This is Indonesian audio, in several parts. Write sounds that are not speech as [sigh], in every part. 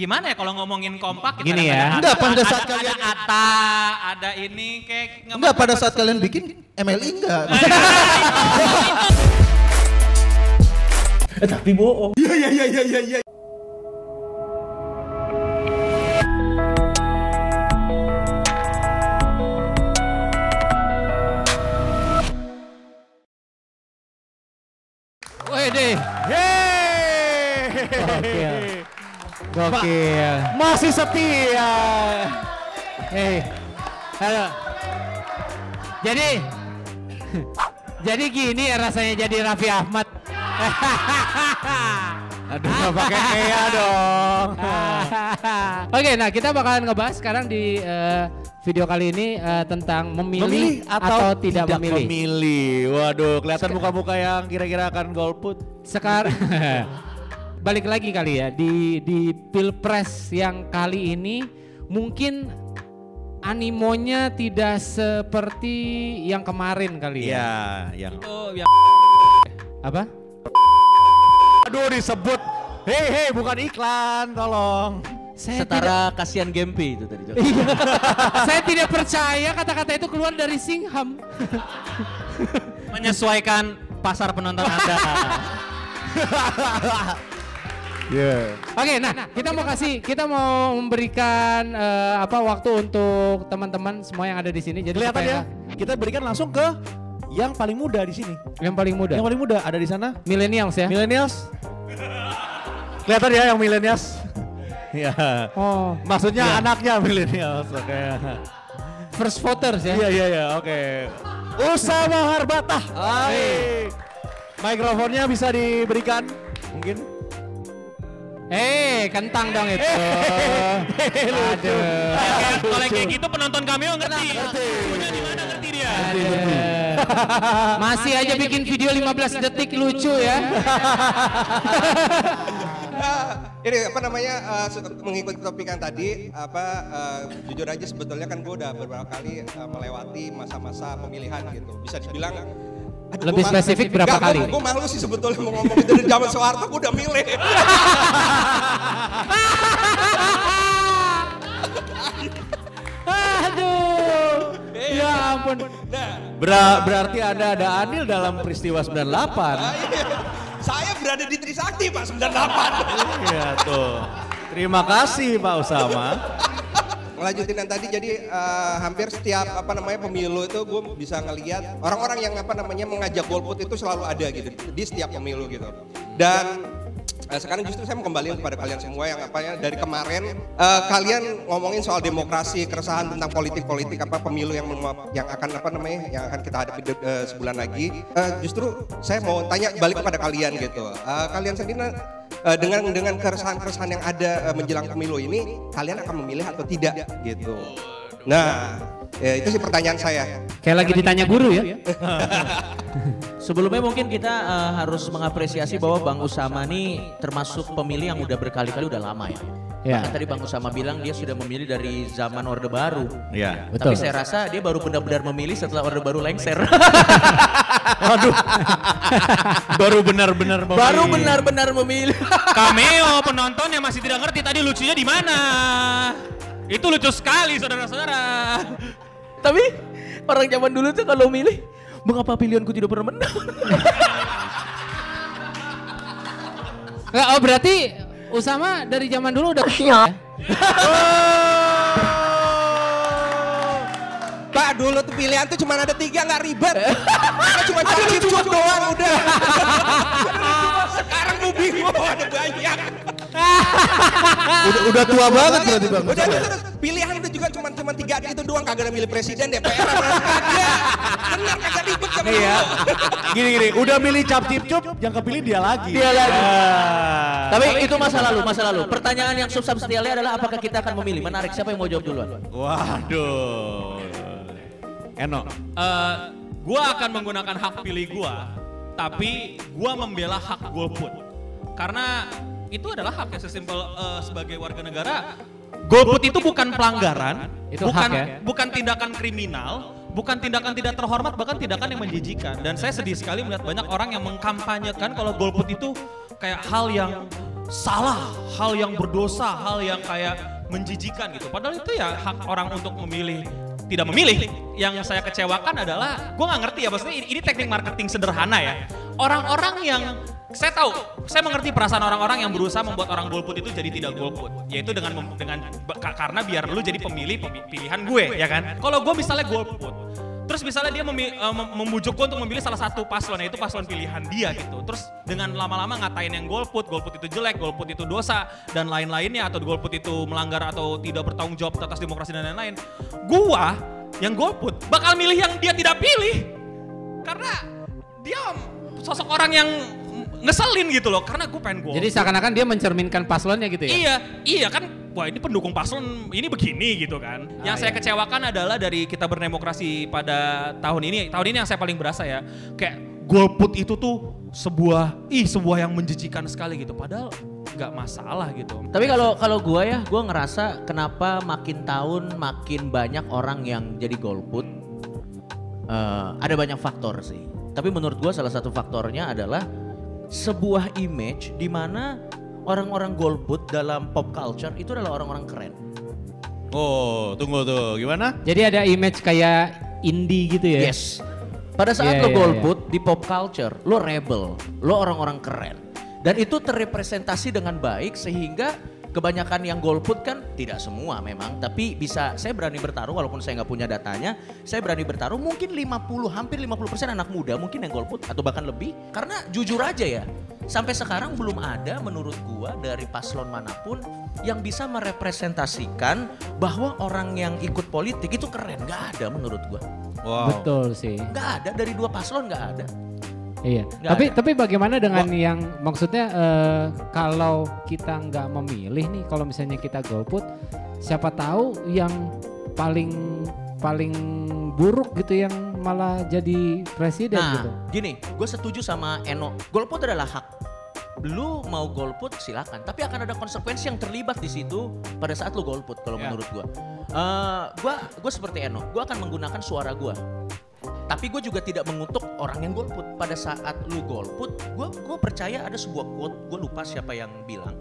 gimana ya kalau ngomongin kompak Gini ya. Enggak, ada- pada ada- saat ada kalian- Ata, ada ini kayak Enggak pada saat kalian bikin MLI enggak. [laughs] Eh tapi bohong. Wede. Gokil. Masih setia. Hei. Halo. Jadi jadi gini ya rasanya jadi Raffi Ahmad. [laughs] Aduh gak pakai Kea [laughs] dong. [laughs] Oke, nah kita bakalan ngebahas sekarang di eh, video kali ini eh, tentang memilih, atau, tidak, memilih. memilih. Waduh, kelihatan muka-muka yang kira-kira akan golput. Sekarang balik lagi kali ya di di pilpres yang kali ini mungkin animonya tidak seperti yang kemarin kali ya. Iya, yang Oh, ya. Apa? Aduh disebut. Hei hei bukan iklan, tolong. Saya Setara kasihan Gempi itu tadi. Tidak, [laughs] saya tidak percaya kata-kata itu keluar dari Singham. menyesuaikan pasar penonton Anda. [laughs] Iya. Oke, nah kita mau kasih, kita mau memberikan eh, apa waktu untuk teman-teman semua yang ada di sini. Jadi Kelihatan ya, kita berikan langsung ke yang paling muda di sini. Yang paling muda. Yang paling muda ada di sana. Millennials ya. Millennials. Kelihatan ya yang millennials. Ya. oh, Maksudnya Iya. anaknya millennials. Oke. first voters ya. Iya iya iya, oke. Usama Harbatah. Hai. Mikrofonnya bisa diberikan mungkin. Eh, kentang dong itu. lucu. Aduh. Kalau yang kayak gitu penonton cameo ngerti. Lucunya di mana ngerti dia. Aduh. Masih aja bikin video 15 detik lucu ya. ini apa namanya uh, se- mengikuti topik yang tadi apa uh, jujur aja sebetulnya kan gue udah beberapa kali uh, melewati masa-masa pemilihan gitu bisa dibilang aduh, Lebih gua malu- spesifik berapa Nggak, kali? Gue, malu sih sebetulnya mau ngomong dari zaman Soeharto gue udah milih. Aduh. Ya ampun. Ber- berarti Anda ada andil dalam peristiwa 98. Saya berada di Trisakti Pak 98. Iya tuh. Terima kasih Pak Usama. Ngelanjutin yang tadi jadi eh, hampir setiap apa namanya pemilu itu gue bisa ngelihat orang-orang yang apa namanya mengajak golput itu selalu ada gitu di setiap pemilu gitu. Dan eh, sekarang justru saya mau kembali kepada kalian semua yang apa ya dari kemarin eh, kalian ngomongin soal demokrasi, keresahan tentang politik-politik apa pemilu yang yang akan apa namanya yang akan kita hadapi eh, sebulan lagi. Eh, justru saya mau tanya balik kepada kalian gitu. Eh, kalian sendiri Eh, dengan dengan keresahan-keresahan yang ada eh, menjelang pemilu ini kalian akan memilih atau tidak gitu. Nah, ya itu sih pertanyaan saya. Kayak lagi ditanya guru ya. [laughs] Sebelumnya mungkin kita eh, harus mengapresiasi bahwa Bang Usama nih termasuk pemilih yang udah berkali-kali udah lama ya. Ya. Bahkan tadi Bang Usama bilang dia sudah memilih dari zaman Orde Baru. Iya. Betul. Tapi saya rasa dia baru benar-benar memilih setelah Orde Baru lengser. [laughs] Aduh. Baru benar-benar memilih. baru benar-benar memilih. [laughs] Cameo penonton yang masih tidak ngerti tadi lucunya di mana. Itu lucu sekali saudara-saudara. Tapi orang zaman dulu tuh kalau milih, mengapa pilihanku tidak pernah menang? Nggak, oh berarti Usama dari zaman dulu udah ya? [laughs] Pak dulu tuh pilihan tuh cuma ada tiga nggak ribet. Kita cuma cari cup doang udah. Sekarang mau bingung ada banyak. Udah, udah tua banget berarti Bang. Udah itu terus pilihan udah juga cuma cuma tiga itu doang kagak ada milih presiden DPR apa kagak. Benar kagak ribet sama ya. dulu. Gini gini, udah milih cap cip cup, yang kepilih dia lagi. Dia lagi. Ah. Tapi itu masa lalu, masa lalu. Pertanyaan yang substansialnya adalah apakah kita akan memilih? Menarik, siapa yang mau jawab duluan? Waduh. Eno. Eh, gua akan menggunakan hak pilih gua, tapi gua membela hak golput. Karena itu adalah hak yang sesimpel eh, sebagai warga negara. Golput itu bukan pelanggaran, Itu bukan hak ya? bukan tindakan kriminal, bukan tindakan tidak terhormat, bahkan tindakan yang menjijikan. Dan saya sedih sekali melihat banyak orang yang mengkampanyekan kalau golput itu kayak hal yang salah, hal yang berdosa, hal yang kayak menjijikan gitu. Padahal itu ya hak orang untuk memilih tidak memilih. Yang saya kecewakan adalah, gue nggak ngerti ya, maksudnya ini, ini teknik marketing sederhana ya. Orang-orang yang saya tahu, saya mengerti perasaan orang-orang yang berusaha membuat orang golput itu jadi tidak golput, yaitu dengan dengan ka- karena biar lu jadi pemilih pemi- pilihan gue, ya kan? Kalau gue misalnya golput, terus misalnya dia memi- mem- membujuk gue untuk memilih salah satu paslon, yaitu paslon pilihan dia gitu. Terus dengan lama-lama ngatain yang golput, golput itu jelek, golput itu dosa, dan lain-lainnya, atau golput itu melanggar atau tidak bertanggung jawab atas demokrasi dan lain-lain. Gua yang golput bakal milih yang dia tidak pilih. Karena dia sosok orang yang ngeselin gitu loh, karena gue pengen golput. Jadi seakan-akan dia mencerminkan paslonnya gitu ya? Iya, iya kan. Wah ini pendukung paslon ini begini gitu kan. yang Ah, saya iya. kecewakan adalah dari kita berdemokrasi pada tahun ini. Tahun ini yang saya paling berasa ya. Kayak golput itu tuh sebuah, ih sebuah yang menjijikan sekali gitu. Padahal nggak masalah gitu. Tapi kalau kalau gua ya, gua ngerasa kenapa makin tahun makin banyak orang yang jadi golput. Eh, ada banyak faktor sih. Tapi menurut gua salah satu faktornya adalah sebuah image di mana orang-orang golput dalam pop culture itu adalah orang-orang keren. Oh, tunggu tuh. Gimana? Jadi ada image kayak indie gitu ya? Yes. Pada saat Iya, lo iya, golput di pop culture, lo rebel, lo orang-orang keren. Dan itu terrepresentasi dengan baik sehingga kebanyakan yang golput kan tidak semua memang, tapi bisa saya berani bertaruh walaupun saya nggak punya datanya, saya berani bertaruh mungkin 50 hampir 50% anak muda mungkin yang golput atau bahkan lebih karena jujur aja ya. Sampai sekarang belum ada menurut gua dari paslon mana pun yang bisa merepresentasikan bahwa orang yang ikut politik itu keren. Gak ada menurut gua. Wow. Betul sih. Nggak ada dari dua paslon nggak ada. Iya. Nggak Tapi ada. tapi bagaimana dengan yang maksudnya eh, kalau kita nggak memilih nih, kalau misalnya kita golput, siapa tahu yang paling paling buruk gitu yang malah jadi presiden Nah, gitu. gini, gue setuju sama Eno. Golput adalah hak. Lu mau golput silakan, tapi akan ada konsekuensi yang terlibat di situ pada saat lu golput kalau Ya. menurut gue. Eh, gua gue seperti Eno, gue akan menggunakan suara gue. Tapi gue juga tidak mengutuk orang yang golput. Pada saat lu golput, gue gue percaya ada sebuah quote, gue lupa siapa yang bilang,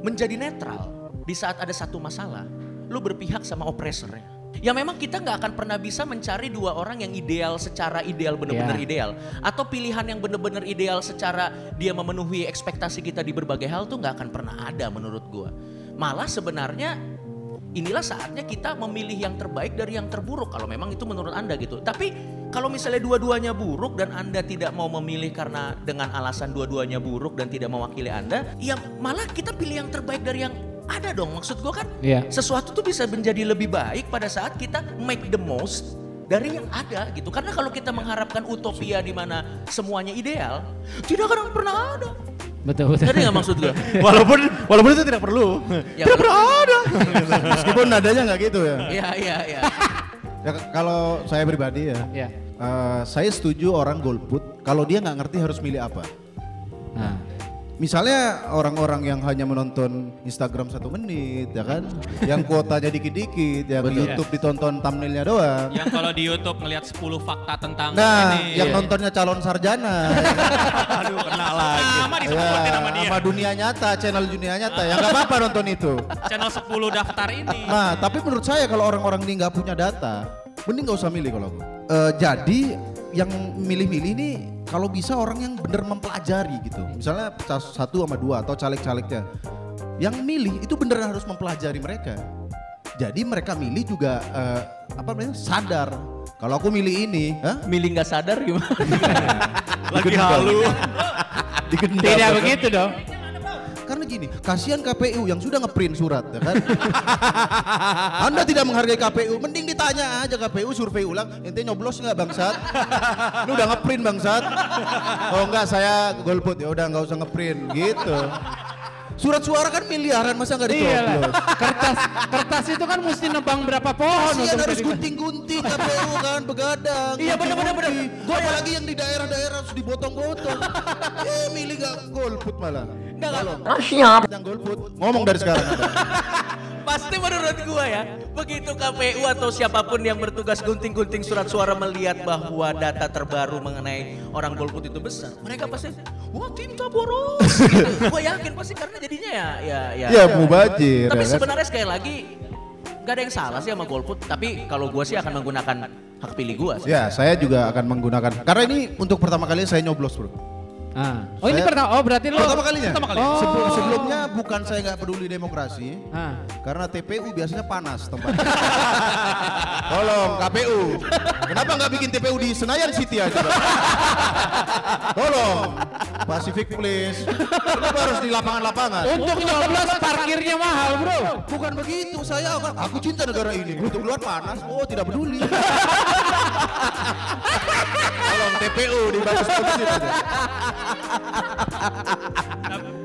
menjadi netral di saat ada satu masalah, lu berpihak sama opresernya. Ya memang kita nggak akan pernah bisa mencari dua orang yang ideal secara ideal benar-benar Ya. ideal atau pilihan yang benar-benar ideal secara dia memenuhi ekspektasi kita di berbagai hal tuh nggak akan pernah ada menurut gua. Malah sebenarnya inilah saatnya kita memilih yang terbaik dari yang terburuk kalau memang itu menurut Anda gitu. Tapi kalau misalnya dua-duanya buruk dan Anda tidak mau memilih karena dengan alasan dua-duanya buruk dan tidak mewakili Anda, ya malah kita pilih yang terbaik dari yang ada dong. Maksud gua kan Iya. sesuatu tuh bisa menjadi lebih baik pada saat kita make the most dari yang ada gitu. Karena kalau kita mengharapkan utopia di mana semuanya ideal, tidak akan pernah ada. Betul betul. Nggak maksud gua? [laughs] [laughs] walaupun walaupun itu tidak perlu. Ya, tidak pernah ada. [laughs] Meskipun nadanya nggak gitu ya. Iya iya iya. Ya, kalau saya pribadi ya, Ya. eh, saya setuju orang golput kalau dia nggak ngerti harus milih apa. Nah, Misalnya orang-orang yang hanya menonton Instagram satu menit, ya kan, yang kuotanya dikit-dikit, yang di YouTube ditonton thumbnailnya doang. Yang kalau di YouTube ngelihat 10 fakta tentang Nah, ini. yang nontonnya calon sarjana, [laughs] Aduh, kena lagi. Sama ya, sama dia. sama dunia nyata, channel dunia nyata, ya nggak apa-apa nonton itu. Channel 10 daftar ini. Nah, tapi menurut saya kalau orang-orang ini nggak punya data, mending nggak usah milih kalau aku. Eh, jadi yang milih-milih ini kalau bisa orang yang bener mempelajari gitu. Misalnya satu sama dua atau caleg-calegnya. Yang milih itu beneran harus mempelajari mereka. Jadi mereka milih juga eh, apa namanya sadar. Kalau aku milih ini, hah? Milih nggak sadar gimana? [laughs] Lagi halu. [laughs] Tidak begitu dong. Karena gini, kasihan KPU yang sudah ngeprint surat, ya kan? [laughs] Anda tidak menghargai KPU, mending ditanya aja KPU survei ulang, ente nyoblos nggak bangsat? Lu udah ngeprint bangsat? Oh enggak, saya golput ya udah nggak usah ngeprint, gitu. Surat suara kan miliaran, masa nggak dicoblos? Kertas kertas itu kan mesti nebang berapa pohon untuk harus gunting-gunting KPU kan, begadang. Iya, gunting-gunting. Gua apalagi yang di daerah-daerah harus dipotong-potong. eh milih nggak golput malah. Kasihan. Yang golput, ngomong dari sekarang. [laughs] Pasti menurut gua ya, begitu KPU atau siapa pun yang bertugas gunting-gunting surat suara melihat bahwa data terbaru mengenai orang golput itu besar, mereka pasti, wah cinta boros. [laughs] gitu. Gue yakin pasti karena jadinya ya ya ya. Ya mubajir. Tapi ya kan? sebenarnya sekali lagi nggak ada yang salah sih sama golput. Tapi kalau gue sih akan menggunakan hak pilih gue. Ya, saya juga akan menggunakan. Karena ini untuk pertama kali saya nyoblos, Bro. Ah. Oh ini pertama, oh berarti lo. Pertama kalinya. Pertama kali. Oh. Sebelum- sebelumnya bukan saya nggak peduli demokrasi, Ah. karena TPU biasanya panas tempatnya. [laughs] Tolong KPU, kenapa nggak bikin TPU di Senayan City aja? [laughs] Tolong, Pacific Place, kenapa harus di lapangan-lapangan? Untuk nyoblos parkirnya mahal bro. Bukan begitu, saya akan, aku cinta negara ini. Untuk keluar panas, oh tidak peduli. [laughs] Tolong TPU di aja.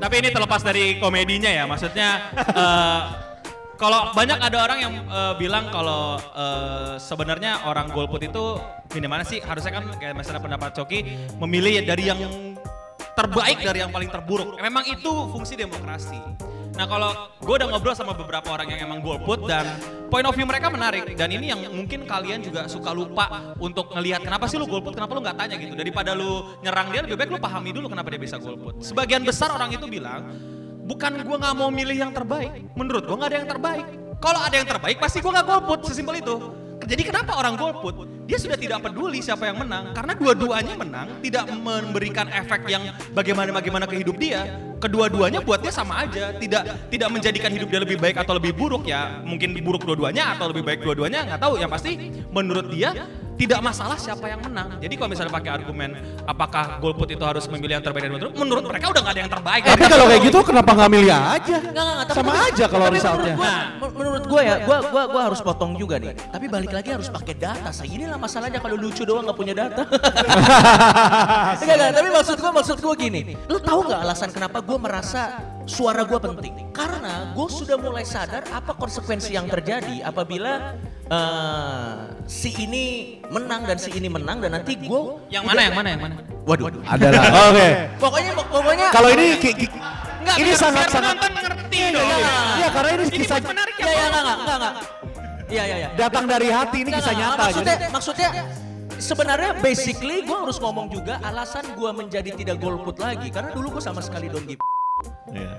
Tapi ini terlepas dari komedinya ya, maksudnya eh, kalau banyak ada orang yang eh, bilang kalau eh, sebenarnya orang golput itu gimana sih harusnya kan kayak misalnya pendapat Coki memilih dari yang terbaik dari yang paling terburuk. Memang itu fungsi demokrasi. Nah kalau gue udah ngobrol sama beberapa orang yang emang golput dan point of view mereka menarik dan ini yang mungkin kalian juga suka lupa untuk ngelihat kenapa sih lu golput, kenapa lu nggak tanya gitu daripada lu nyerang dia lebih baik lu pahami dulu kenapa dia bisa golput. Sebagian besar orang itu bilang bukan gue nggak mau milih yang terbaik, menurut gue nggak ada yang terbaik. Kalau ada yang terbaik pasti gue nggak golput, sesimpel itu. Jadi kenapa orang golput? Dia sudah tidak peduli siapa yang menang karena dua-duanya menang tidak memberikan efek yang bagaimana-bagaimana ke hidup dia. Kedua-duanya buat dia sama aja, tidak tidak menjadikan hidup dia lebih baik atau lebih buruk ya. Mungkin buruk dua-duanya atau lebih baik dua-duanya nggak tahu. Yang pasti menurut dia tidak masalah siapa yang menang. Jadi kalau misalnya pakai argumen apakah golput itu harus memilih yang terbaik dan menurut menurut mereka udah nggak ada yang terbaik. Tapi kalau kayak gitu kenapa nggak milih aja? Enggak, enggak, enggak. Tapi- Sama aja kalau tapi resultnya. Menurut menurut gua ya, gua, gua, gua harus potong juga nih. Tapi balik lagi harus pakai data. Saya inilah masalahnya kalau lucu doang nggak punya data. [laughs] enggak, enggak. Tapi maksud gua, maksud gua gini. Lu tahu nggak alasan kenapa gua merasa suara gua penting? Karena gua sudah mulai sadar apa konsekuensi yang terjadi apabila eh, si ini menang dan si ini menang dan nanti gua Yang mana yang mana yang mana? Waduh. Adalah. [laughs] Oke. Pokoknya pokoknya Kalau ini ki- ki- Enggak, ini sangat sangat penonton mengerti dong. Iya, karena ini kisah menarik ya. Iya, iya, enggak, enggak, enggak, enggak. Iya, iya, iya. datang dari hati ini Enggak, kisah enggak, nyata. Maksudnya, jadi- maksudnya sebenarnya basically gue harus ngomong juga alasan gue menjadi tidak golput lagi karena dulu gue sama sekali don't give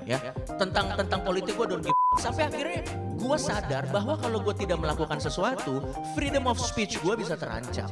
ya tentang tentang politik gue don't give sampai akhirnya gue sadar bahwa kalau gue tidak melakukan sesuatu freedom of speech gue bisa terancam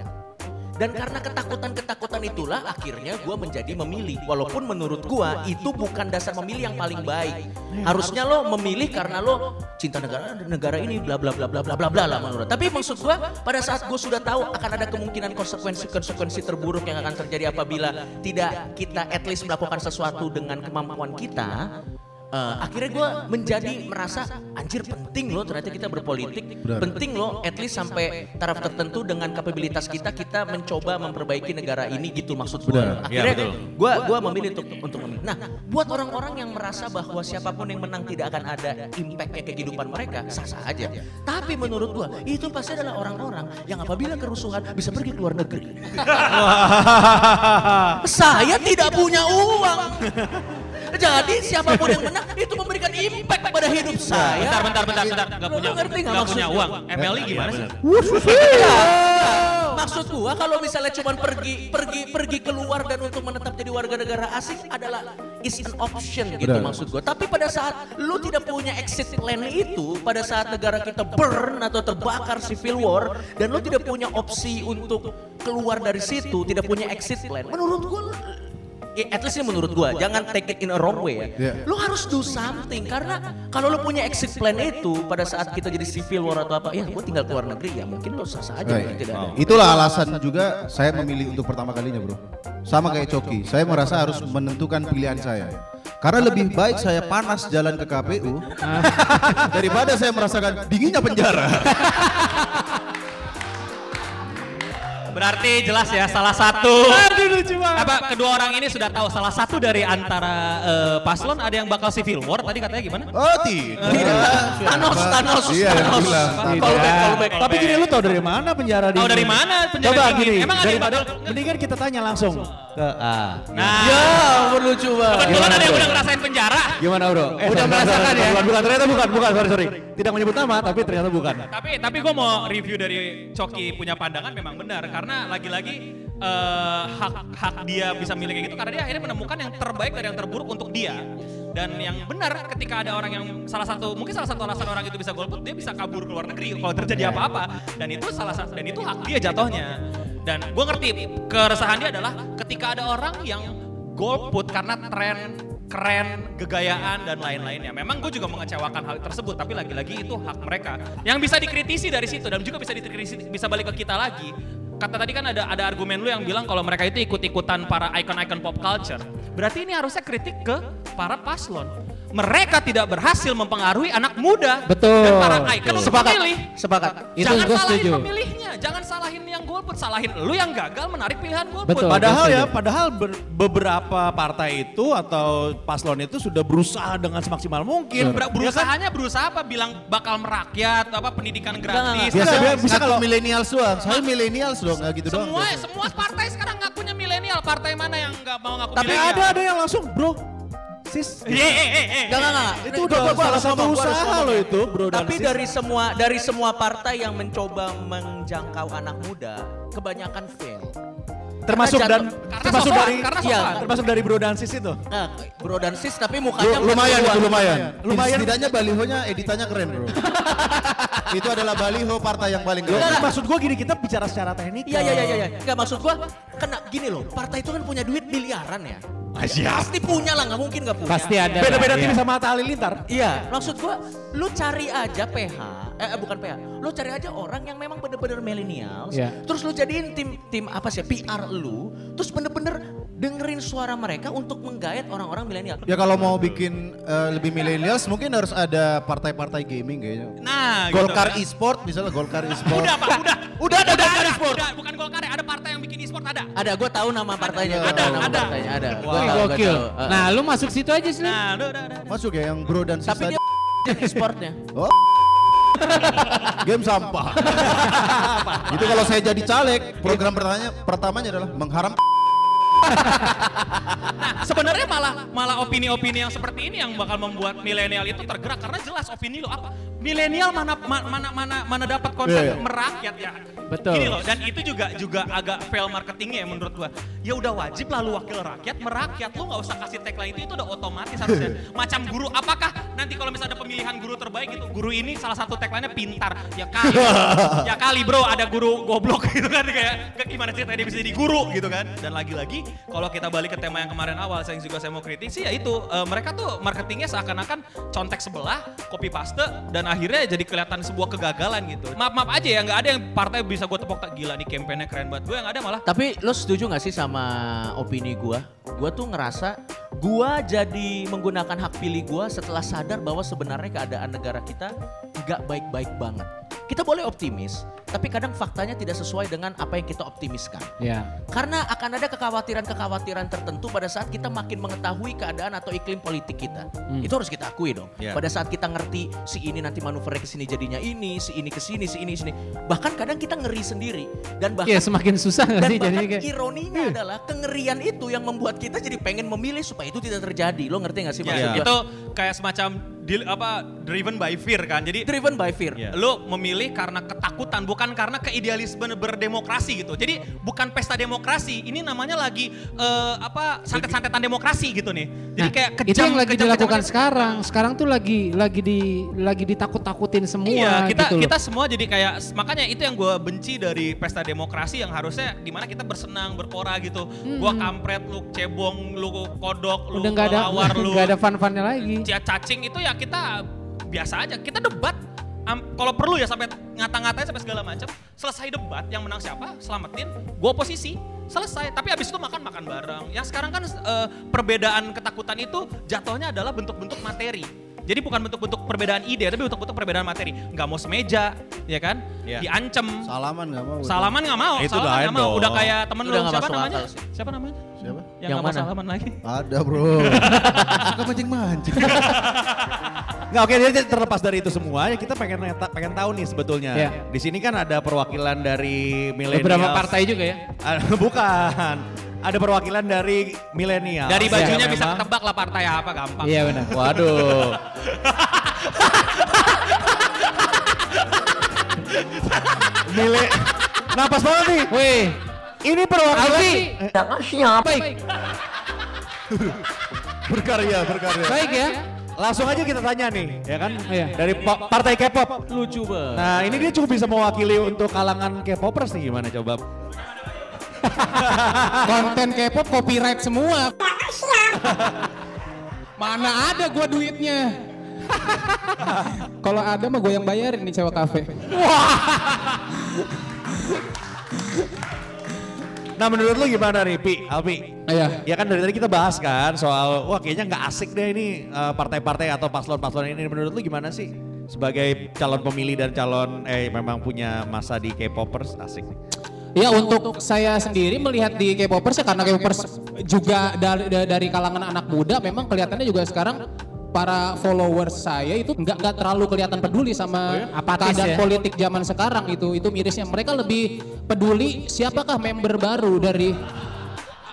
dan karena ketakutan-ketakutan itulah akhirnya gue menjadi memilih. Walaupun menurut gue itu bukan dasar memilih yang paling baik. Harusnya lo memilih karena lo cinta negara negara ini bla bla bla bla bla bla bla lah menurut. Tapi maksud gue pada saat gue sudah tahu akan ada kemungkinan konsekuensi-konsekuensi terburuk yang akan terjadi apabila tidak kita at least melakukan sesuatu dengan kemampuan kita. Eh, akhirnya gue menjadi merasa anjir penting loh ternyata kita berpolitik Benar. penting loh at least sampai taraf tertentu dengan kapabilitas kita kita mencoba memperbaiki negara ini gitu maksud gue Benar. akhirnya Iya, betul. gue gua memilih untuk untuk memilih nah buat orang-orang yang merasa bahwa siapa pun yang menang tidak akan ada impactnya ke kehidupan mereka sah sah aja tapi menurut gue itu pasti adalah orang-orang yang apabila kerusuhan bisa pergi ke luar negeri [laughs] saya tidak punya uang [laughs] jadi siapa pun yang menang itu memberikan impact pada hidup saya Bentar, bentar, bentar, bentar. Gak punya, ngerti nggak nggak maksud punya uang. MLI gimana sih? Iya. Maksud gua kalau misalnya cuman pergi pergi pergi keluar dan untuk menetap jadi warga negara asing adalah is an option gitu Benar. maksud gua. Tapi pada saat lu tidak punya exit plan itu, pada saat negara kita burn atau terbakar civil war dan lu tidak punya opsi untuk keluar dari situ, tidak punya exit plan. Menurut gua at least ini menurut gua, jangan take it in a wrong way ya. Iya. Lu harus do something karena kalau lu punya exit plan itu pada saat kita jadi civil war atau apa, ya gua tinggal keluar negeri ya mungkin lu sah-sah aja mungkin tidak ada. Itulah alasan juga saya memilih untuk pertama kalinya bro. Sama kayak Coki, saya merasa harus menentukan pilihan saya. Karena lebih baik saya panas jalan ke KPU [laughs] daripada saya merasakan dinginnya penjara. [laughs] Berarti jelas ya salah satu. Apa kedua orang ini sudah tahu salah satu dari antara eh, paslon ada yang bakal civil war tadi katanya gimana? Oh tidak. Thanos, Thanos, Iya, Thanos. bilang. Callback, callback. Tapi gini lu tau dari mana penjara Tahu dingin? dari mana penjara Coba gini, Emang ada yang mendingan kita tanya langsung ke A. Nah, Ya, lucu banget. kebetulan ada yang udah ngerasain penjara. Gimana bro? Eh, Udah sorry, merasakan sorry, ya? Bukan, bukan, ternyata bukan, bukan, sorry, sorry. Tidak menyebut nama, tapi ternyata bukan. Tapi tapi gue mau review dari Coki punya pandangan memang benar karena lagi-lagi eh, hak hak dia bisa milih kayak gitu karena dia akhirnya menemukan yang terbaik dari yang terburuk untuk dia. Dan yang benar ketika ada orang yang salah satu mungkin salah satu alasan orang itu bisa golput dia bisa kabur ke luar negeri kalau terjadi apa-apa dan itu salah satu dan itu hak dia jatuhnya. Dan gue ngerti keresahan dia adalah ketika ada orang yang golput karena tren keren, gegayaan dan lain-lainnya. Memang gue juga mengecewakan hal tersebut, tapi lagi-lagi itu hak mereka. Yang bisa dikritisi dari situ dan juga bisa dikritisi bisa balik ke kita lagi. Kata tadi kan ada ada argumen lu yang bilang kalau mereka itu ikut-ikutan para icon-icon pop culture. Berarti ini harusnya kritik ke para paslon. Mereka tidak berhasil mempengaruhi anak muda Betul. dan para icon untuk Sepakat, memilih. sepakat. Itu jangan gue salahin setuju. pemilihnya, jangan salahin yang golput, salahin lu yang gagal menarik pilihan golput. Betul. Padahal Betul. ya, padahal ber- beberapa partai itu atau paslon itu sudah berusaha dengan semaksimal mungkin. Ber- Ya kan? berusahanya berusaha apa bilang bakal merakyat apa pendidikan gratis enggak. Biasa Enggak, bisa kalau milenials doang. Saya milenials dong, nggak gitu doang. semua biasa. semua partai sekarang ngakunya milenial partai mana yang nggak mau ngaku Tapi milenial ada ada yang langsung, bro, sis. Eh, eh, eh, eh, eh. Enggak, enggak, enggak. Itu udah gua- gua salah satu usaha loh itu, bro dan Tapi sis. dari semua dari semua partai yang mencoba menjangkau anak muda, kebanyakan fail. termasuk Karena dan jatuh- Karena termasuk sosokan, dari karena Iya, termasuk dari bro dan sis itu. Nah, bro dan sis tapi mukanya lumayan itu lumayan. Lumayan. Setidaknya balihonya editannya keren bro. [laughs] itu adalah baliho partai yang paling keren. Enggak, maksud gua gini, kita bicara secara teknik. Iya iya iya iya. Enggak maksud gua kena gini loh. Partai itu kan punya duit miliaran ya. Pasti punya lah, nggak mungkin nggak punya. Pasti ada. Beda-beda tim iya. sama Atta Halilintar. Iya, maksud gua lu cari aja PH, eh eh, bukan PH, lu cari aja orang yang memang bener-bener millennials, Iya. terus lu jadiin tim tim apa sih PR lu, terus bener-bener dengerin suara mereka untuk menggait orang-orang milenial. Ya kalau mau bikin eh, lebih millennials mungkin harus ada partai-partai gaming kayaknya. nah gitu Golkar kan. e-sport misalnya Golkar e-sport. udah pak udah Udah ada udah Golkar ada, e-sport. udah bukan golkar ya ada partai yang bikin e-sport ada Ada, gua tahu nama partainya, gua Ada, tahu nama ada. partainya, ada. Gua Wih, tahu, gua tahu. Eh, Nah, lu masuk situ aja sih. nah udah udah udah Masuk ya yang bro dan sis tapi dia [laughs] [laughs] e-sportnya. Oh. Game sampah. [laughs] Itu kalau saya jadi caleg, program pertamanya pertamanya adalah mengharam sebenarnya malah malah opini-opini yang seperti ini yang bakal membuat milenial itu tergerak karena jelas opini lo apa milenial mana ma- mana mana mana dapat konsep Iya, iya. merakyat ya Betul. Gini loh dan itu juga juga agak fail marketingnya ya menurut gua. Ya udah wajib lah lu wakil rakyat merakyat. Lu nggak usah kasih tagline itu itu udah otomatis harusnya. Macam guru apakah nanti kalau misalnya ada pemilihan guru terbaik itu guru ini salah satu tagline-nya pintar. Ya kali [laughs] ya kali bro ada guru goblok [laughs] gitu kan kayak gimana ceritanya dia bisa jadi guru? gitu kan. Dan lagi-lagi kalau kita balik ke tema yang kemarin awal saya juga saya mau kritisi ya itu eh, mereka tuh marketingnya seakan-akan contek sebelah copy paste dan akhirnya jadi kelihatan sebuah kegagalan gitu. Maaf maaf aja ya nggak ada yang partai bisa gue tepok tak gila nih kampanye keren banget gue yang ada malah Tapi lo setuju gak sih sama opini gua? Gua tuh ngerasa gua jadi menggunakan hak pilih gua setelah sadar bahwa sebenarnya keadaan negara kita gak baik-baik banget. Kita boleh optimis, tapi kadang faktanya tidak sesuai dengan apa yang kita optimiskan. Ya. Karena akan ada kekhawatiran-kekhawatiran tertentu pada saat kita makin mengetahui keadaan atau iklim politik kita. Itu harus kita akui dong. Ya. Pada saat kita ngerti si ini nanti manuvernya ke sini jadinya ini, si ini ke sini, si ini sini. Bahkan kadang kita ngeri sendiri dan bahkan Ya semakin susah dan sih bahkan jadinya kayak. ironinya adalah kengerian itu yang membuat kita jadi pengen memilih supaya itu tidak terjadi. Lo ngerti gak sih ya, maksud gua? itu kayak semacam deal, apa driven by fear kan jadi driven by fear. Iya. Lo memilih karena ketakutan, bukan karena keidealisme berdemokrasi gitu. Jadi bukan pesta demokrasi, ini namanya lagi eh, apa santet-santetan demokrasi gitu nih. Jadi Nah, kayak kejam. itu yang lagi kejam- dilakukan kejam- sekarang. Sekarang tuh lagi lagi di lagi ditakut-takutin semua Iya, kita gitu loh. kita semua jadi kayak makanya itu yang gue benci dari pesta demokrasi yang harusnya di mana kita bersenang berpora gitu. Gua kampret, lu cebong, lu kodok, lu udah nggak ada kelawar, [laughs] lu nggak ada fun-funnya lagi. cacing itu ya kita biasa aja. Kita debat Am- kalau perlu ya sampai ngata-ngatain sampai segala macam. Selesai debat yang menang siapa? Selamatin. Gue oposisi. Selesai. Tapi habis itu makan makan bareng. Yang sekarang kan eh, perbedaan ketakutan itu jatuhnya adalah bentuk-bentuk materi. Jadi bukan bentuk-bentuk perbedaan ide, tapi bentuk-bentuk perbedaan materi. Nggak mau semeja, ya kan? Iya. Diancem. salaman nggak mau. Salaman nggak mau. Itu salaman nggak mau. Udah kayak temen Udah lu siapa namanya? Siapa namanya? Yang Yang mana? salaman lagi. Ada bro. [laughs] Suka mancing-mancing. Nggak oke jadi terlepas dari itu semua ya kita pengen neta- pengen tahu nih sebetulnya. Iya. Di sini kan ada perwakilan dari milenial. Beberapa partai juga ya. [laughs] Bukan. Ada perwakilan dari milenial. Dari bajunya yang bisa memang- ketebak lah partai apa gampang. Iya benar. Waduh. [laughs] Mile Napas banget nih. Wih, Ini perwakilan Alfi. Baik, [laughs] berkarya, berkarya. baik ya. Langsung aja kita tanya nih, ya kan? Iya. Dari po- partai K-pop. Lucu banget. Nah, ini dia cukup bisa mewakili untuk kalangan K-popers nih gimana coba? [laughs] Konten K-pop copyright semua. Mana ada gua duitnya? [laughs] Kalau ada mah gue yang bayarin nih sewa kafe. Nah, menurut lu gimana nih, Pi? Alpi? Iya. Ya kan dari tadi kita bahas kan soal wah kayaknya nggak asik deh ini eh, partai-partai atau paslon-paslon ini. Menurut lu gimana sih sebagai calon pemilih dan calon eh memang punya masa di K-popers asik nih? Ya untuk saya sendiri melihat di K-popers ya karena K-popers juga dari, dari kalangan anak muda memang kelihatannya juga sekarang para followers saya itu nggak nggak terlalu kelihatan peduli sama Apatis keadaan ya? politik zaman sekarang itu itu mirisnya mereka lebih peduli siapakah member baru dari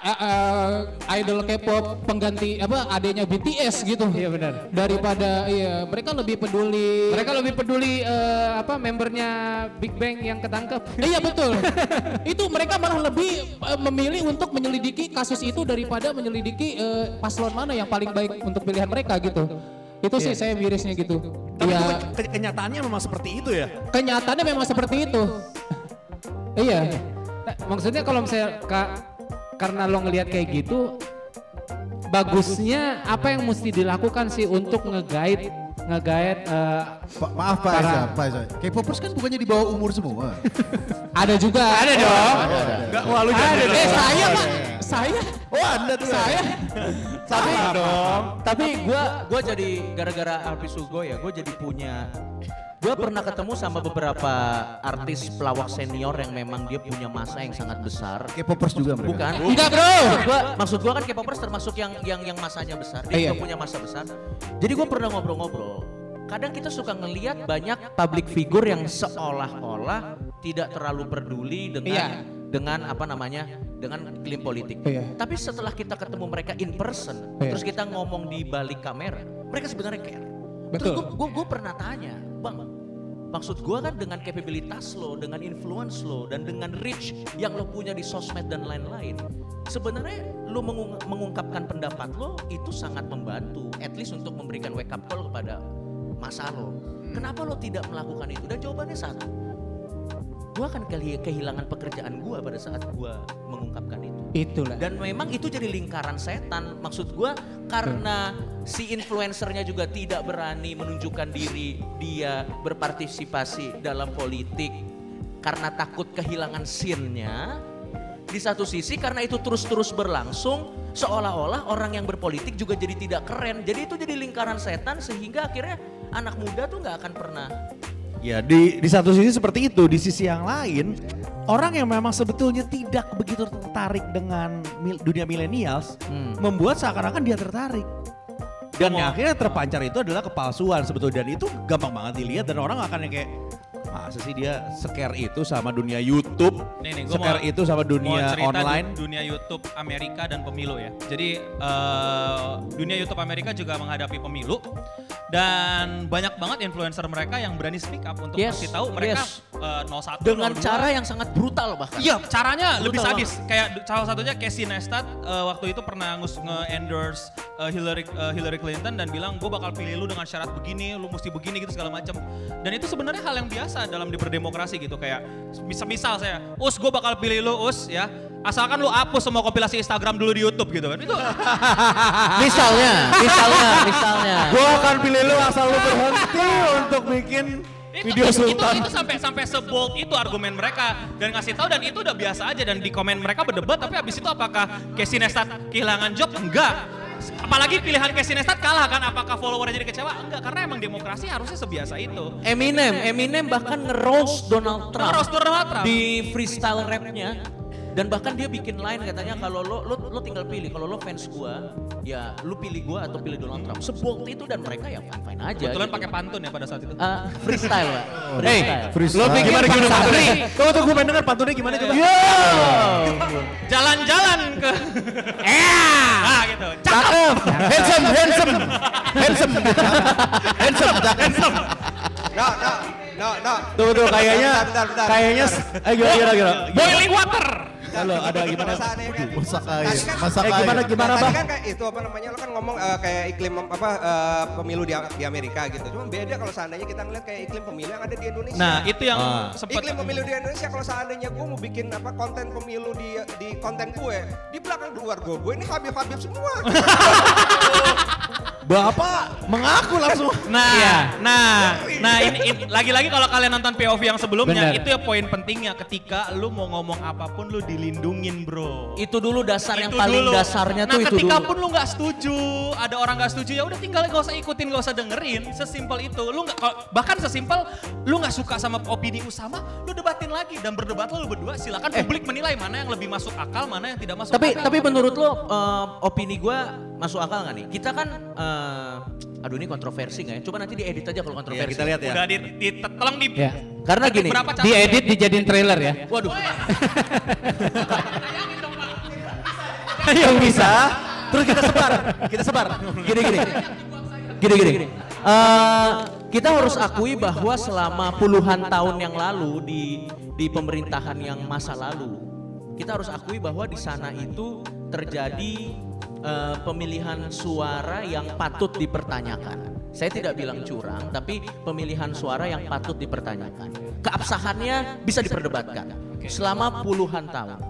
eh, eh, idol K-pop pengganti apa adanya BTS gitu Iya benar. daripada iya mereka lebih peduli Mereka lebih peduli eh, apa membernya Big Bang yang ketangkep. Iya betul. [laughs] itu mereka malah lebih eh, memilih untuk menyelidiki kasus itu daripada menyelidiki eh, paslon mana yang paling baik untuk pilihan mereka gitu. Itu sih saya mirisnya gitu. Tapi Iya, itu ke- kenyataannya memang seperti itu ya. kenyataannya memang seperti itu. iya. Nah, maksudnya kalau misalnya ka- karena lo ngelihat kayak gitu, bagusnya apa yang mesti dilakukan sih untuk nge-guide nge-guide eh, Pa- maaf Pak Para- Eza, Pak. K-popers kan bukannya di bawah umur semua. [laughs] Ada juga. ada dong. Enggak, wah lu jangan. Eh saya pak, saya, Oh Anda tuh. saya. tapi dong. Tapi gua gua jadi gara-gara Alpi Sugo ya, gua jadi punya Gua pernah ketemu sama beberapa artis pelawak senior yang memang dia punya masa yang sangat besar. K-popers juga mereka. Bukan. Enggak bro. Maksud gua, maksud gua kan K-popers termasuk yang yang yang masanya besar. Dia Iya, juga iya. punya masa besar. Jadi gua pernah ngobrol-ngobrol. Kadang kita suka ngelihat banyak public figure yang seolah-olah tidak terlalu peduli dengan Iya. dengan apa namanya dengan klaim politik. Iya. Tapi setelah kita ketemu mereka in person, Iya. terus kita ngomong di balik kamera, mereka sebenarnya care. Terus Betul. gue gue pernah tanya, bang, maksud gue kan dengan kapabilitas lo, dengan influence lo, dan dengan reach yang lo punya di sosmed dan lain-lain, sebenarnya lo mengung- mengungkapkan pendapat lo itu sangat membantu, at least untuk memberikan wake up call kepada masa lo. Kenapa lo tidak melakukan itu? Dan jawabannya satu, gue akan kehi- kehilangan pekerjaan gue pada saat gue mengungkapkan itu. Itulah. Dan memang itu jadi lingkaran setan. Maksud gua karena si influencernya juga tidak berani menunjukkan diri dia berpartisipasi dalam politik karena takut kehilangan scene-nya. Di satu sisi karena itu terus-terus berlangsung seolah-olah orang yang berpolitik juga jadi tidak keren. Jadi itu jadi lingkaran setan sehingga akhirnya anak muda tuh nggak akan pernah Ya di di satu sisi seperti itu, di sisi yang lain orang yang memang sebetulnya tidak begitu tertarik dengan mil- dunia milenials Hmm. membuat seakan-akan dia tertarik. Dan yang akhirnya terpancar itu adalah kepalsuan sebetulnya dan itu gampang banget dilihat dan orang akan yang kayak masa sih dia scare itu sama dunia YouTube, Nih, nih, gua scare mau- itu sama mau dunia cerita online. du- dunia YouTube Amerika dan pemilu ya. Jadi eh, dunia YouTube Amerika juga menghadapi pemilu dan banyak banget influencer mereka yang berani speak up untuk Yes, kasih tahu mereka yes. Eh, 01 dengan 02. cara yang sangat brutal bahkan. Iya, caranya lebih Brutal sadis. Kayak du- salah satunya Casey Neistat eh, waktu itu pernah ngus nge-endorse eh, Hillary eh, Hillary Clinton dan bilang gue bakal pilih lu dengan syarat begini, lu mesti begini gitu segala macam. Dan itu sebenarnya hal yang biasa dalam di berdemokrasi gitu kayak misal, misal saya, "Us, gue bakal pilih lu, Us ya." Asalkan lu hapus semua kompilasi Instagram dulu di YouTube gitu kan. Itu [laughs] Misalnya, misalnya, misalnya. Gue akan pilih lu asal lu berhenti untuk bikin itu, video itu, itu, sultan. itu sampai sampai sebold itu argumen mereka dan ngasih tahu dan itu udah biasa aja dan di komen mereka berdebat tapi habis itu apakah Casey Neistat kehilangan job enggak apalagi pilihan Casey Neistat kalah kan apakah followernya jadi kecewa enggak karena emang demokrasi harusnya sebiasa itu Eminem, Eminem bahkan nge-roast Donald Trump. Nge-roast Donald Trump. Di freestyle rapnya. Dan bahkan dia bikin line katanya kalau lo, lo lo tinggal pilih kalau lo fans gua ya lu pilih gua atau pilih Donald Trump. Sebold itu dan mereka ya fine fine aja. kebetulan gitu. pakai pantun ya pada saat itu Ah, freestyle pak. Hey, Freestyle. lo pikir gimana gimana pantunnya? Tunggu tunggu pengen denger pantunnya gimana coba? jalan-jalan ke [laughs] ah gitu cakep handsome, handsome, handsome, handsome, [laughs] handsome. No, no, no, no. Tunggu tunggu kayaknya Bentar, bentar, bentar, kayaknya bentar. eh gimana gimana gimana. boiling water. Halo, ada gimana? Kalau seandainya kan- Masak air, kan- masak Eh, gimana gimana Nah, bang? Tadi kan kayak itu apa namanya lo kan ngomong eh, kayak iklim apa eh, pemilu di, di Amerika gitu. Cuma beda kalau seandainya kita ngeliat kayak iklim pemilu yang ada di Indonesia. Nah, itu yang Ah. sempat Iklim pemilu di Indonesia kalau seandainya gue mau bikin apa konten pemilu di di konten gue di belakang luar gue gue ini Habib-Habib semua. [laughs] Bapak mengaku langsung. Nah, Iya. nah, nah ini, ini- lagi-lagi kalau kalian nonton POV yang sebelumnya Bener. itu ya poin pentingnya ketika lu mau ngomong apa pun lu dilindungin, Bro. Itu dulu dasar yang Itu paling dulu. dasarnya nah, tuh itu ketika dulu. pun lu nggak setuju, ada orang nggak setuju ya udah tinggal gak usah ikutin, gak usah dengerin, sesimpel itu. Lu nggak bahkan sesimpel lu nggak suka sama opini Usama, lu debatin lagi dan berdebat lu berdua silakan publik menilai mana yang lebih masuk akal, mana yang tidak masuk Eh. Tapi akal. tapi menurut lo eh, opini gua masuk akal nggak nih? Kita kan eh, aduh ini kontroversi nggak ya? Coba nanti diedit aja kalau Iya, kontroversi. kita lihat ya. udah di, di tolong di Ya. Karena gini? Diedit dijadiin trailer ya. waduh. Yang [laughs] bisa. Terus kita sebar, kita sebar. Gini gini. Gini gini. Eh, kita harus akui bahwa selama puluhan tahun yang lalu di di pemerintahan yang masa lalu, kita harus akui bahwa di sana itu terjadi eh, pemilihan suara yang patut dipertanyakan. Saya tidak bilang curang, tapi pemilihan suara yang patut dipertanyakan. Keabsahannya bisa diperdebatkan selama puluhan tahun.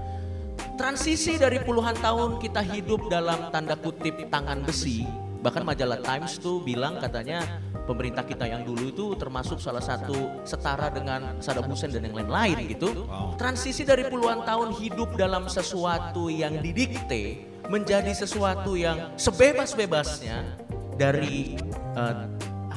Transisi dari puluhan tahun kita hidup dalam tanda kutip tangan besi, bahkan majalah Times tuh bilang katanya pemerintah kita yang dulu itu termasuk salah satu setara dengan Saddam Hussein dan yang lain-lain gitu. Transisi dari puluhan tahun hidup dalam sesuatu yang didikte menjadi sesuatu yang sebebas-bebasnya dari eh,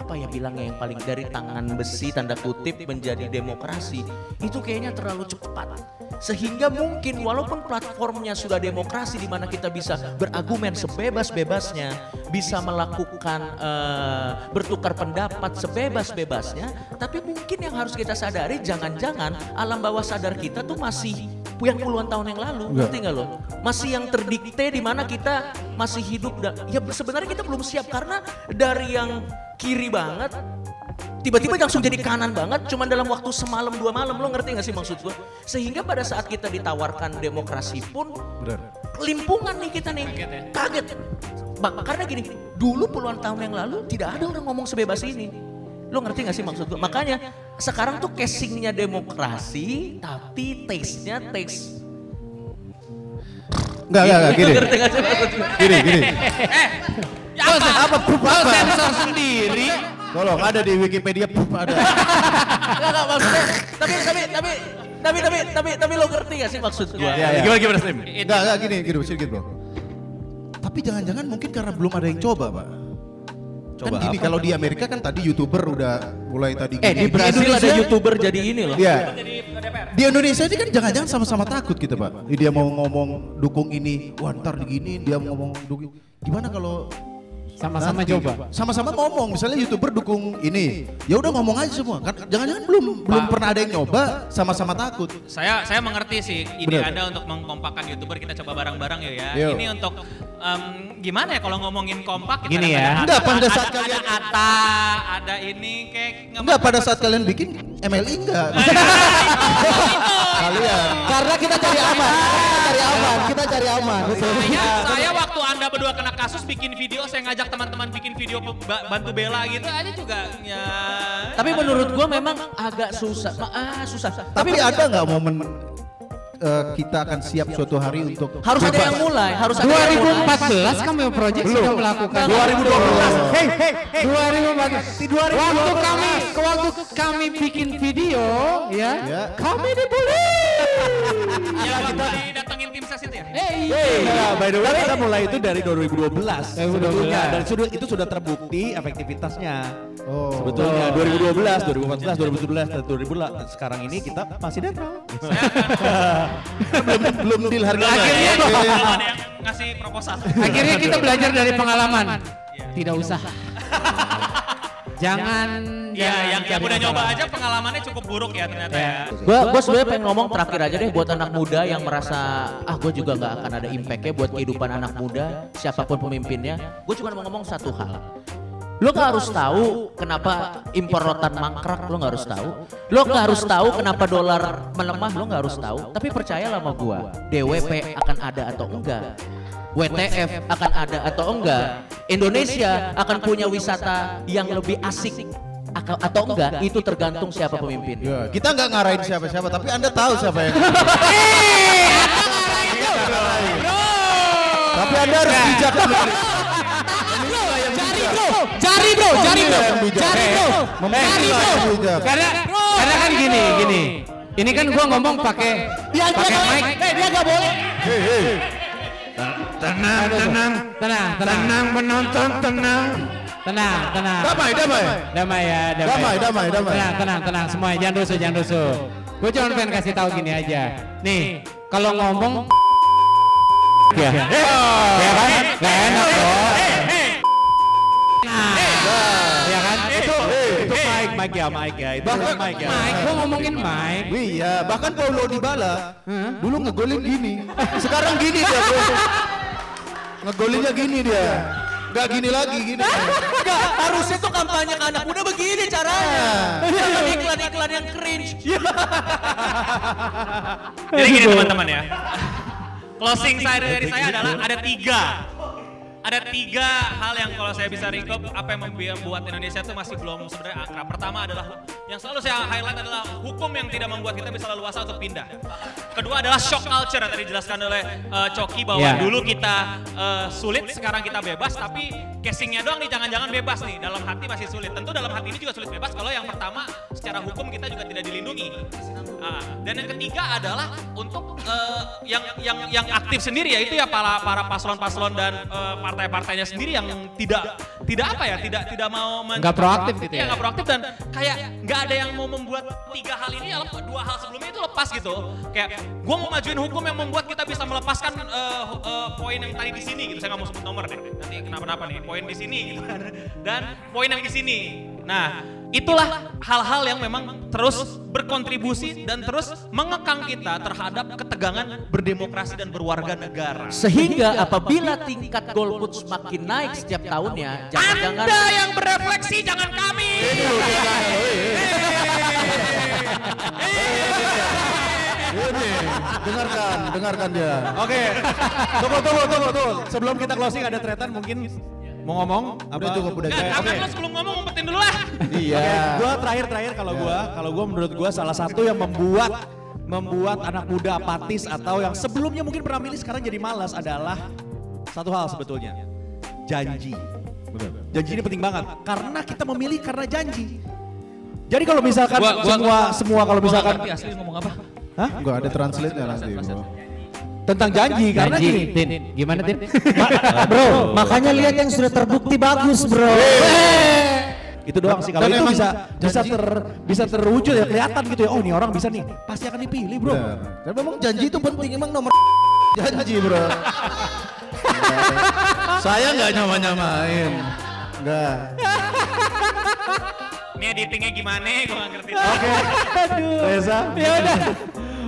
apa ya bilangnya yang paling dari tangan besi tanda kutip menjadi demokrasi itu kayaknya terlalu cepat sehingga mungkin walaupun platformnya sudah demokrasi di mana kita bisa berargumen sebebas-bebasnya bisa melakukan eh, bertukar pendapat sebebas-bebasnya tapi mungkin yang harus kita sadari jangan-jangan alam bawah sadar kita tuh masih yang puluhan tahun yang lalu ngerti nggak lo? Masih yang terdikte di mana kita masih hidup da- ya sebenarnya kita belum siap karena dari yang kiri banget tiba-tiba langsung jadi kanan banget cuman dalam waktu semalam dua malam lo ngerti gak sih maksud gue sehingga pada saat kita ditawarkan demokrasi pun limpungan nih kita nih kaget Bang, karena gini dulu puluhan tahun yang lalu tidak ada orang ngomong sebebas ini. Lo ngerti gak sih maksud gue makanya sekarang tuh casingnya demokrasi tapi taste-nya taste. Enggak, enggak, enggak, gini. ngerti gak sih maksud gue Gini, gini. Ya apa? Apa pup apa? sensor sendiri. Tolong ada di Wikipedia pup ada. Enggak, enggak maksudnya. Tapi tapi tapi tapi tapi tapi tapi lo ngerti gak sih maksud gua? Iya, iya. Gimana gimana Slim? Enggak, enggak gini, gini, sedikit bro. Tapi jangan-jangan mungkin karena belum ada yang coba, Pak. Coba kan gini, apa? kalau di Amerika kan tadi YouTuber udah mulai tadi Eh gini. di Brasil ada youtuber jadi ini loh. Iya. Di Indonesia ini kan jangan-jangan sama-sama takut gitu Pak. Dia mau ngomong dukung ini, wah ntar digini, dia mau ngomong dukung. Gimana kalau Sama-sama coba. Sama-sama ngomong, misalnya youtuber dukung ini, ya udah ngomong aja semua. Kan jangan-jangan belum belum pernah ada yang nyoba, sama-sama takut. Saya saya mengerti sih ide Bener. Anda untuk mengkompakkan YouTuber kita coba bareng-bareng ya ya. Yo. Ini untuk em, gimana ya kalau ngomongin kompak kita Gini ya. Enggak, pada ada, saat ada, kalian- ada Ata, ada ini kayak Enggak pada saat kalian bikin MLI enggak. [laughs] kalian. Karena kita cari aman, kita cari aman, kita cari aman. Saya, saya waktu Anda berdua kena kasus bikin video, saya ngajak teman-teman bikin video ba- bantu bela gitu aja juga ya. Tapi menurut gua memang agak susah. Ah susah. Tapi ada nggak momen eh, kita akan siap suatu hari untuk harus ada yang mulai, harus ada yang mulai. 2014 Cameo Project sudah melakukan. 2012. Hey, hey, 2014. Waktu kami, waktu kami bikin video, ya, Ya. kami dibully. Ya kita datengin tim ses itu ya. Nah, by the way kita mulai itu dari 2012 2012. sebetulnya dan sudah itu sudah terbukti efektivitasnya. Oh. Sebetulnya 2012, 2014, 2017 dan 2018 sekarang ini kita masih netral. [laughs] belum belum deal harganya. Akhirnya- Oke. Kalau [laughs] ada yang ngasih proposal. Akhirnya kita belajar dari pengalaman. Tidak usah. [laughs] Jangan. Ya, jangan yang, yang cari udah nyoba aja pengalamannya cukup buruk ya ternyata ya. Gue gue sebenarnya pengen ngomong terakhir aja deh buat anak muda yang merasa ah gue juga nggak akan ada impactnya buat kehidupan anak muda siapa pun pemimpinnya. Gue cuma mau ngomong satu hal. Lo gak harus tahu kenapa impor rotan mangkrak, lo gak harus tahu. Lo gak harus tahu kenapa dolar melemah, lo gak harus tahu. Tapi percayalah sama gua, DWP akan ada atau enggak. WTF akan ada atau enggak. Indonesia akan punya wisata yang lebih asik atau enggak, itu tergantung siapa pemimpin. Ya, kita nggak ngarahin siapa-siapa, tapi anda tahu siapa yang. tapi anda harus bijak. Jari bro, jari bro, yang bijak. jari bro, jari bro. bijak. Karena karena kan gini, gini. Ini kan gua ngomong pakai pakai mic. Eh dia nggak boleh. Tenang, tenang, tenang, tenang, penonton tenang. Tenang, tenang. Damai, damai. Damai ya, damai. Damai, damai, damai. Tenang, tenang, tenang semua. Jangan rusuh, jangan rusuh. Gue cuma pengen kasih tahu gini aja. Nih, kalau ngomong ya, ya kan? Gak enak dong. Nah, ya kan? Itu itu mic mic ya mic ya. Itu mic ya. Mike, gue ngomongin Mike. Iya, bahkan Paulo Dybala dulu ngegolin gini. [laughs] Sekarang gini dia. Ngegolinnya gini dia. Gak gini lagi, gini. Enggak, harusnya tuh kampanye ke anak muda begini caranya. Jangan iklan-iklan yang cringe. Jadi gini teman-teman ya. Closing saya dari saya adalah ada tiga. Ada tiga hal yang kalau saya bisa recap apa yang membuat Indonesia itu masih belum sebenarnya akrab. Pertama adalah yang selalu saya highlight adalah hukum yang tidak membuat kita bisa leluasa untuk pindah. Kedua adalah shock culture yang tadi dijelaskan oleh eh, Coki bahwa Ya. dulu kita eh, sulit, sekarang kita bebas, tapi casingnya doang nih jangan-jangan bebas nih. Dalam hati masih sulit. Tentu dalam hati ini juga sulit bebas kalau yang pertama secara hukum kita juga tidak dilindungi. Ah, dan yang ketiga adalah untuk eh, yang yang yang aktif sendiri ya itu ya para para paslon-paslon dan eh, partai-partainya sendiri yang tidak tidak apa ya tidak tidak mau Nggak proaktif gitu Iya, ya? nggak proaktif dan kayak nggak ada yang mau membuat tiga hal ini dua hal sebelumnya itu lepas gitu. Kayak gue mau majuin hukum yang membuat kita bisa melepaskan eh, eh, poin yang tadi di sini gitu. Saya nggak mau sebut nomor deh. Nanti kenapa-napa nih. Poin di sini gitu kan. Dan poin yang di sini. Nah itulah hal-hal yang memang terus berkontribusi dan terus mengekang kita terhadap ketegangan berdemokrasi dan berwarga negara Sehingga apabila tingkat golput semakin naik setiap tahunnya, jangan-jangan anda yang berefleksi jangan kami Ini, dengarkan, dengarkan dia. Oke. Tunggu tunggu tunggu tunggu. Sebelum kita closing ada tretan mungkin mau ngomong apa? Udah cukup, udah cukup. lo sebelum ngomong umpetin dulu lah Iya. [laughs] Gua terakhir terakhir kalau gua kalau gua menurut gua salah satu yang membuat membuat anak muda apatis atau yang sebelumnya mungkin pernah milih sekarang jadi malas adalah satu hal sebetulnya. Janji. Janji ini penting banget karena kita memilih karena janji. Jadi kalau misalkan Gua- gua- semua semua kalau misalkan Gua asli ngomong apa Hah? Enggak ada translate-nya nanti, bro. Tentang janji karena Janji, gini. Tin. Gimana, Tin? [laughs] Bro, makanya lihat yang sudah terbukti bagus, bro. Itu doang sih kalau itu bisa bisa ter bisa terwujud ya kelihatan gitu ya. Oh, ini orang bisa nih. Pasti akan dipilih, Bro. Dan memang janji itu penting, emang nomor [laughs] janji, bro. [laughs] Saya nggak nyama-nyamain. Enggak. Ini editingnya gimana? Gue gak ngerti. Reza. ya udah.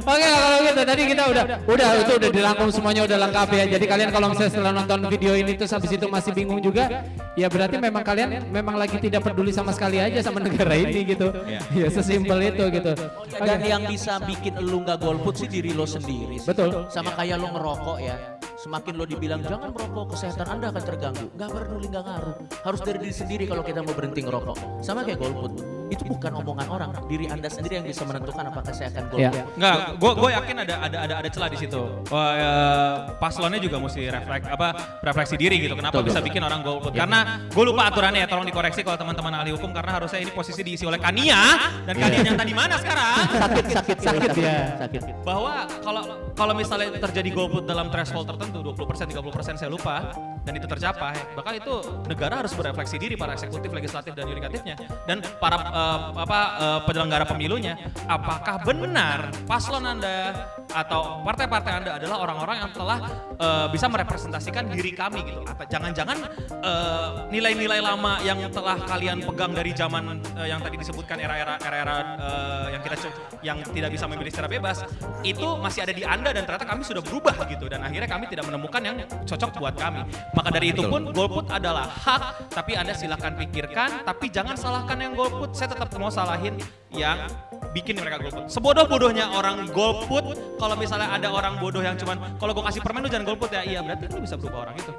Oke kalau gitu tadi kita udah udah itu udah dirangkum semuanya udah lengkap ya. Jadi kalian kalau misalnya setelah nonton video ini terus habis itu masih bingung juga, ya berarti memang kalian memang lagi tidak peduli sama sekali aja sama negara ini gitu. [laughs] Ya sesimpel itu gitu. Dan yang bisa bikin lu nggak golput sih diri lo sendiri. sih. Betul. Sama kayak lo ngerokok ya. Semakin lo dibilang jangan merokok, kesehatan anda akan terganggu. Nggak peduli, nggak ngaruh. Harus dari diri sendiri kalau kita mau berhenti ngerokok. Sama kayak golput. Itu bukan omongan orang. Diri anda sendiri yang bisa menentukan apakah saya akan golput. Ya. Enggak, gue gue yakin ada ada ada ada celah di situ. Wah, eh, paslonnya juga mesti refleks apa refleksi diri gitu. Kenapa Betul, bisa betul. bikin orang golput? Karena gue lupa aturannya ya, tolong dikoreksi kalau teman-teman ahli hukum karena harusnya ini posisi diisi oleh Kania dan Kania nyata di mana sekarang? Sakit, sakit, Sakit ya. Sakit. bahwa kalau kalau misalnya terjadi golput dalam threshold tertentu 20% 30% saya lupa dan itu tercapai maka itu negara harus berefleksi diri para eksekutif legislatif dan yudikatifnya dan para eh, apa eh, penyelenggara pemilunya apakah benar? Paslon Anda atau partai-partai Anda adalah orang-orang yang telah eh, bisa merepresentasikan diri kami gitu. Apa jangan-jangan eh, nilai-nilai lama yang telah kalian pegang dari zaman eh, yang tadi disebutkan era-era era-era eh, yang kita yang tidak bisa memilih secara bebas itu masih ada di Anda dan ternyata kami sudah berubah gitu dan akhirnya kami tidak menemukan yang cocok buat kami. Maka dari itu pun golput adalah hak tapi Anda silahkan pikirkan tapi jangan salahkan yang golput. Saya tetap mau salahin yang bikin mereka golput. Sebodoh-bodohnya orang golput, kalau misalnya ada orang bodoh yang cuman kalau gue kasih permen lu jangan golput ya, iya berarti lu bisa berubah orang itu.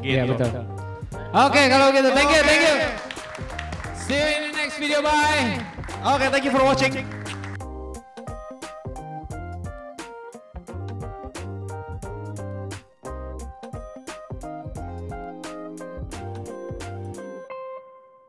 Gitu. Iya betul. Oke kalau gitu, thank you, thank you. See you in the next video, bye. Oke, thank you for watching.